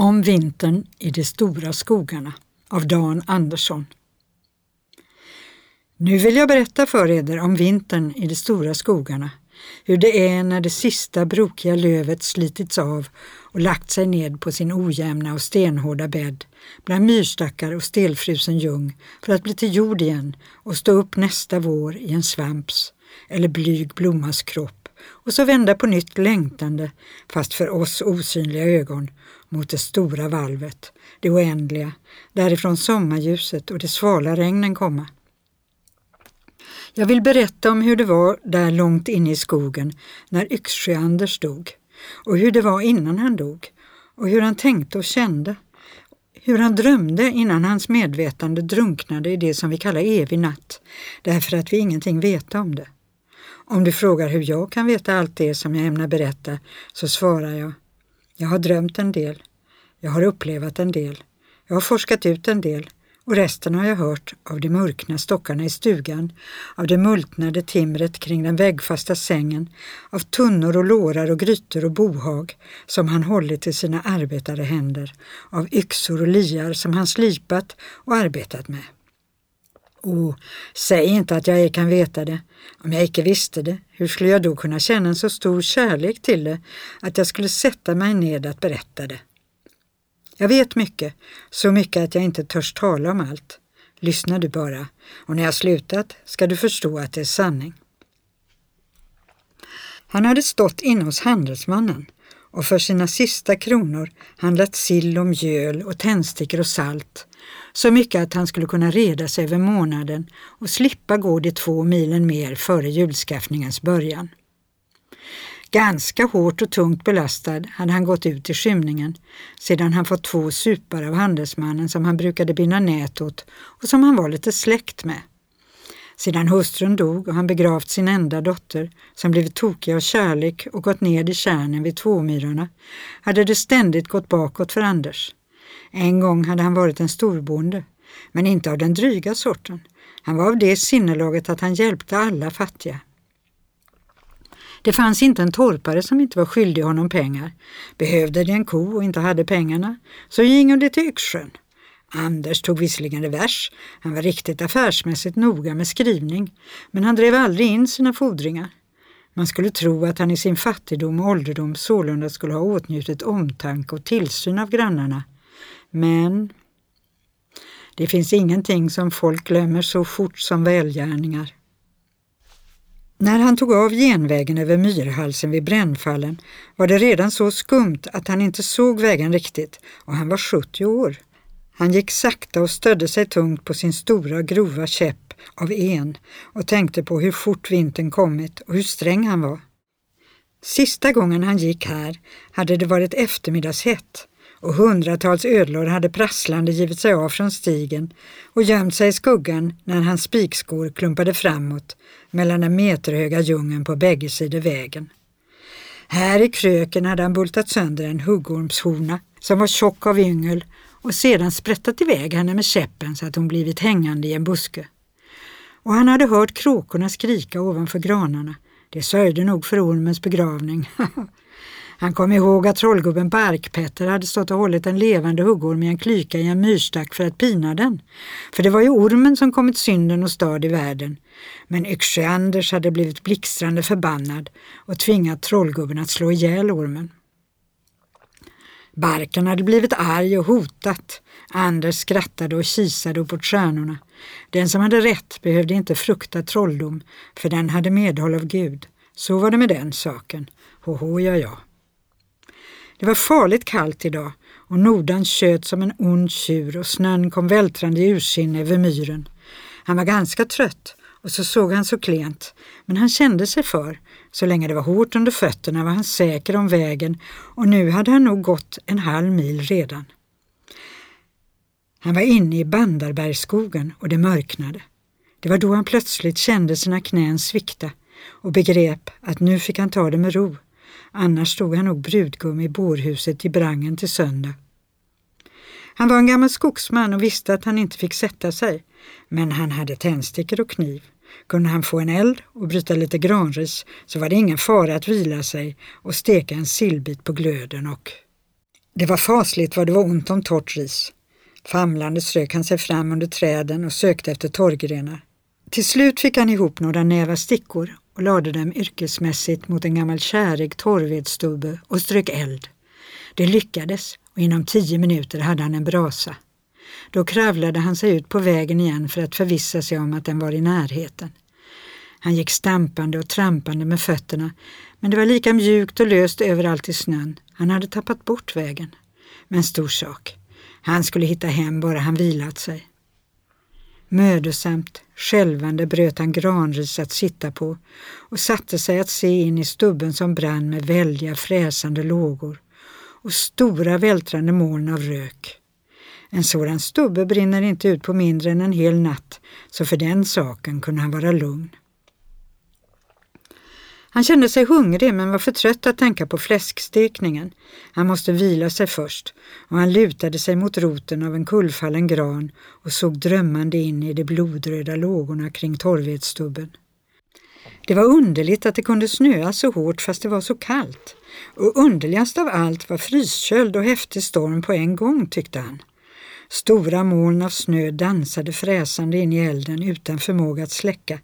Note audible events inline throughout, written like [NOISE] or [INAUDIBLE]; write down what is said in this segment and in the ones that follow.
Om vintern i de stora skogarna av Dan Andersson. Nu vill jag berätta för eder om vintern i de stora skogarna, hur det är när det sista brokiga lövet slitits av och lagt sig ned på sin ojämna och stenhårda bädd bland myrstackar och stelfrusen ljung för att bli till jord igen och stå upp nästa vår i en svamps eller blyg blommas kropp och så vända på nytt längtande, fast för oss osynliga ögon, mot det stora valvet, det oändliga, därifrån sommarljuset och de svala regnen komma. Jag vill berätta om hur det var där långt inne i skogen när Yxsjö-Anders dog och hur det var innan han dog och hur han tänkte och kände. Hur han drömde innan hans medvetande drunknade i det som vi kallar evig natt därför att vi ingenting vet om det. Om du frågar hur jag kan veta allt det som jag ämnar berätta så svarar jag jag har drömt en del. Jag har upplevat en del. Jag har forskat ut en del och resten har jag hört av de mörkna stockarna i stugan, av det multnade timret kring den väggfasta sängen, av tunnor och lårar och grytor och bohag som han hållit i sina arbetare händer, av yxor och liar som han slipat och arbetat med. O, säg inte att jag ej kan veta det. Om jag icke visste det, hur skulle jag då kunna känna en så stor kärlek till det att jag skulle sätta mig ned att berätta det? Jag vet mycket, så mycket att jag inte törs tala om allt. Lyssna du bara, och när jag slutat ska du förstå att det är sanning. Han hade stått inne hos handelsmannen och för sina sista kronor handlat sill och mjöl och tändstickor och salt så mycket att han skulle kunna reda sig över månaden och slippa gå de två milen mer före julskaffningens början. Ganska hårt och tungt belastad hade han gått ut i skymningen sedan han fått två supar av handelsmannen som han brukade binda nät åt och som han var lite släkt med. Sedan hustrun dog och han begravt sin enda dotter, som blivit tokig av kärlek och gått ned i kärnen vid Tvåmyrarna, hade det ständigt gått bakåt för Anders. En gång hade han varit en storbonde, men inte av den dryga sorten. Han var av det sinnelaget att han hjälpte alla fattiga. Det fanns inte en torpare som inte var skyldig honom pengar. Behövde de en ko och inte hade pengarna, så gingo de till Yxsjön. Anders tog visserligen revers, han var riktigt affärsmässigt noga med skrivning, men han drev aldrig in sina fordringar. Man skulle tro att han i sin fattigdom och ålderdom sålunda skulle ha åtnjutit omtanke och tillsyn av grannarna. Men det finns ingenting som folk glömmer så fort som välgärningar. När han tog av genvägen över myrhalsen vid Brännfallen var det redan så skumt att han inte såg vägen riktigt och han var 70 år. Han gick sakta och stödde sig tungt på sin stora grova käpp av en och tänkte på hur fort vintern kommit och hur sträng han var. Sista gången han gick här hade det varit eftermiddagshett och hundratals ödlor hade prasslande givit sig av från stigen och gömt sig i skuggan när hans spikskor klumpade framåt mellan den meterhöga djungeln på bägge sidor vägen. Här i kröken hade han bultat sönder en huggormshona som var tjock av yngel och sedan sprättat iväg henne med käppen så att hon blivit hängande i en buske. Och han hade hört kråkorna skrika ovanför granarna. Det sörjde nog för ormens begravning. [LAUGHS] Han kom ihåg att trollgubben Barkpetter hade stått och hållit en levande huggorm i en klyka i en myrstack för att pina den. För det var ju ormen som kommit synden och stöd i världen. Men Yxsjö-Anders hade blivit blixtrande förbannad och tvingat trollgubben att slå ihjäl ormen. Barken hade blivit arg och hotat. Anders skrattade och kisade uppåt stjärnorna. Den som hade rätt behövde inte frukta trolldom, för den hade medhåll av Gud. Så var det med den saken. Hoho, ja, ja. Det var farligt kallt idag och Nordan tjöt som en ond tjur och snön kom vältrande i ursinne över myren. Han var ganska trött och så såg han så klent, men han kände sig för. Så länge det var hårt under fötterna var han säker om vägen och nu hade han nog gått en halv mil redan. Han var inne i Bandarbergsskogen och det mörknade. Det var då han plötsligt kände sina knän svikta och begrep att nu fick han ta det med ro. Annars stod han nog brudgum i bårhuset i Brangen till söndag. Han var en gammal skogsman och visste att han inte fick sätta sig, men han hade tändstickor och kniv. Kunde han få en eld och bryta lite granris så var det ingen fara att vila sig och steka en sillbit på glöden och Det var fasligt vad det var ont om torrt ris. Famlande strök han sig fram under träden och sökte efter torrgrenar. Till slut fick han ihop några nävar stickor och lade dem yrkesmässigt mot en gammal kärig torrvedsstubbe och strök eld. Det lyckades och inom tio minuter hade han en brasa. Då kravlade han sig ut på vägen igen för att förvissa sig om att den var i närheten. Han gick stampande och trampande med fötterna, men det var lika mjukt och löst överallt i snön. Han hade tappat bort vägen. Men stor sak. Han skulle hitta hem bara han vilat sig. Mödosamt, skälvande bröt han granris att sitta på och satte sig att se in i stubben som brann med väldiga fräsande lågor och stora vältrande moln av rök. En sådan stubbe brinner inte ut på mindre än en hel natt, så för den saken kunde han vara lugn. Han kände sig hungrig men var för trött att tänka på fläskstekningen. Han måste vila sig först och han lutade sig mot roten av en kullfallen gran och såg drömmande in i de blodröda lågorna kring torvedstubben. Det var underligt att det kunde snöa så hårt fast det var så kallt. Och underligast av allt var frysköld och häftig storm på en gång, tyckte han. Stora moln av snö dansade fräsande in i elden utan förmåga att släcka.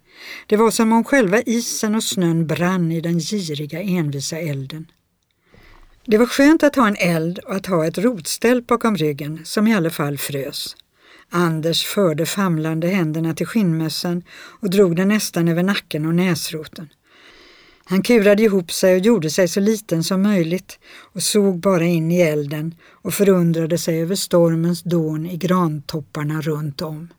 Det var som om själva isen och snön brann i den giriga envisa elden. Det var skönt att ha en eld och att ha ett rotställ bakom ryggen som i alla fall frös. Anders förde famlande händerna till skinnmössan och drog den nästan över nacken och näsroten. Han kurade ihop sig och gjorde sig så liten som möjligt och såg bara in i elden och förundrade sig över stormens dån i grantopparna runt om.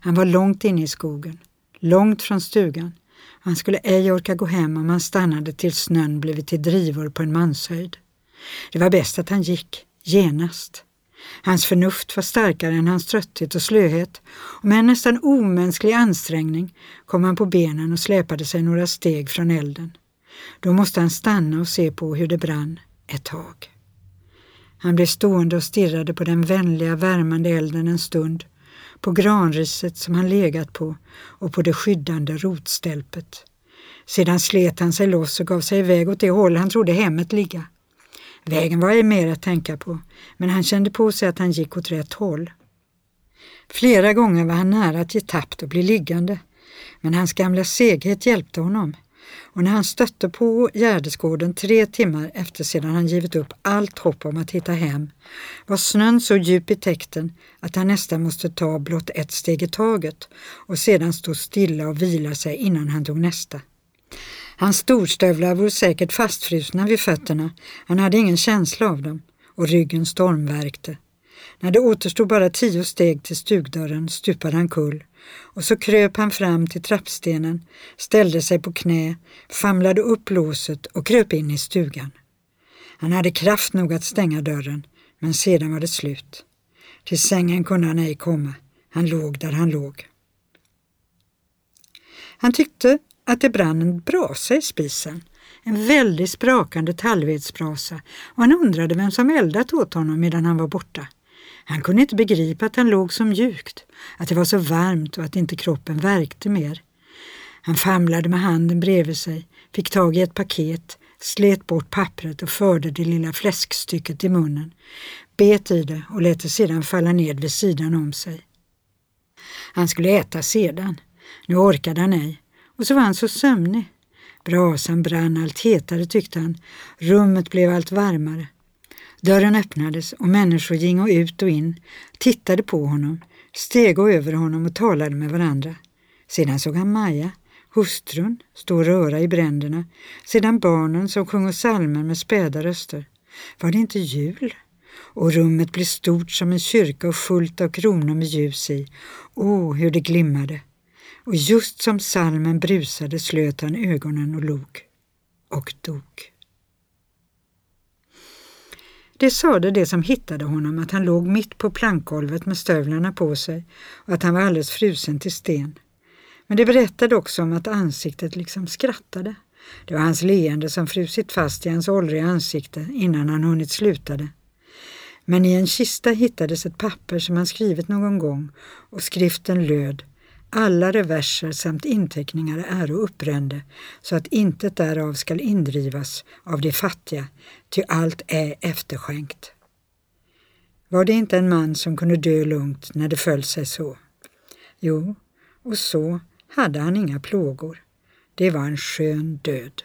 Han var långt inne i skogen, långt från stugan. Han skulle ej orka gå hem om han stannade tills snön blivit till drivor på en manshöjd. Det var bäst att han gick, genast. Hans förnuft var starkare än hans trötthet och slöhet och med en nästan omänsklig ansträngning kom han på benen och släpade sig några steg från elden. Då måste han stanna och se på hur det brann ett tag. Han blev stående och stirrade på den vänliga värmande elden en stund, på granriset som han legat på och på det skyddande rotstälpet. Sedan slet han sig loss och gav sig iväg åt det håll han trodde hemmet ligga. Vägen var ej mer att tänka på, men han kände på sig att han gick åt rätt håll. Flera gånger var han nära att ge tappt och bli liggande, men hans gamla seghet hjälpte honom och när han stötte på Gärdesgården tre timmar efter sedan han givit upp allt hopp om att hitta hem var snön så djup i täkten att han nästan måste ta blott ett steg i taget och sedan stå stilla och vila sig innan han tog nästa. Hans storstövlar var säkert fastfrusna vid fötterna, han hade ingen känsla av dem och ryggen stormvärkte. När det återstod bara tio steg till stugdörren stupade han kull och så kröp han fram till trappstenen, ställde sig på knä, famlade upp låset och kröp in i stugan. Han hade kraft nog att stänga dörren, men sedan var det slut. Till sängen kunde han ej komma. Han låg där han låg. Han tyckte att det brann en brasa i spisen, en väldigt sprakande tallvedsbrasa och han undrade vem som eldat åt honom medan han var borta. Han kunde inte begripa att han låg så mjukt, att det var så varmt och att inte kroppen värkte mer. Han famlade med handen bredvid sig, fick tag i ett paket, slet bort pappret och förde det lilla fläskstycket i munnen, bet i det och lät det sedan falla ned vid sidan om sig. Han skulle äta sedan. Nu orkade han ej. Och så var han så sömnig. Brasan brann allt hetare tyckte han. Rummet blev allt varmare. Dörren öppnades och människor gingo ut och in, tittade på honom, steg över honom och talade med varandra. Sedan såg han Maja, hustrun, stå och röra i bränderna, sedan barnen som sjunger salmer med späda röster. Var det inte jul? Och rummet blev stort som en kyrka och fullt av kronor med ljus i. Åh, hur det glimmade! Och just som salmen brusade slöt han ögonen och log. Och dog. Det sade det som hittade honom att han låg mitt på plankgolvet med stövlarna på sig och att han var alldeles frusen till sten. Men det berättade också om att ansiktet liksom skrattade. Det var hans leende som frusit fast i hans åldriga ansikte innan han hunnit sluta det. Men i en kista hittades ett papper som han skrivit någon gång och skriften löd alla reverser samt inteckningar är upprände, så att intet därav skall indrivas av de fattiga, ty allt är efterskänkt. Var det inte en man som kunde dö lugnt när det föll sig så? Jo, och så hade han inga plågor. Det var en skön död.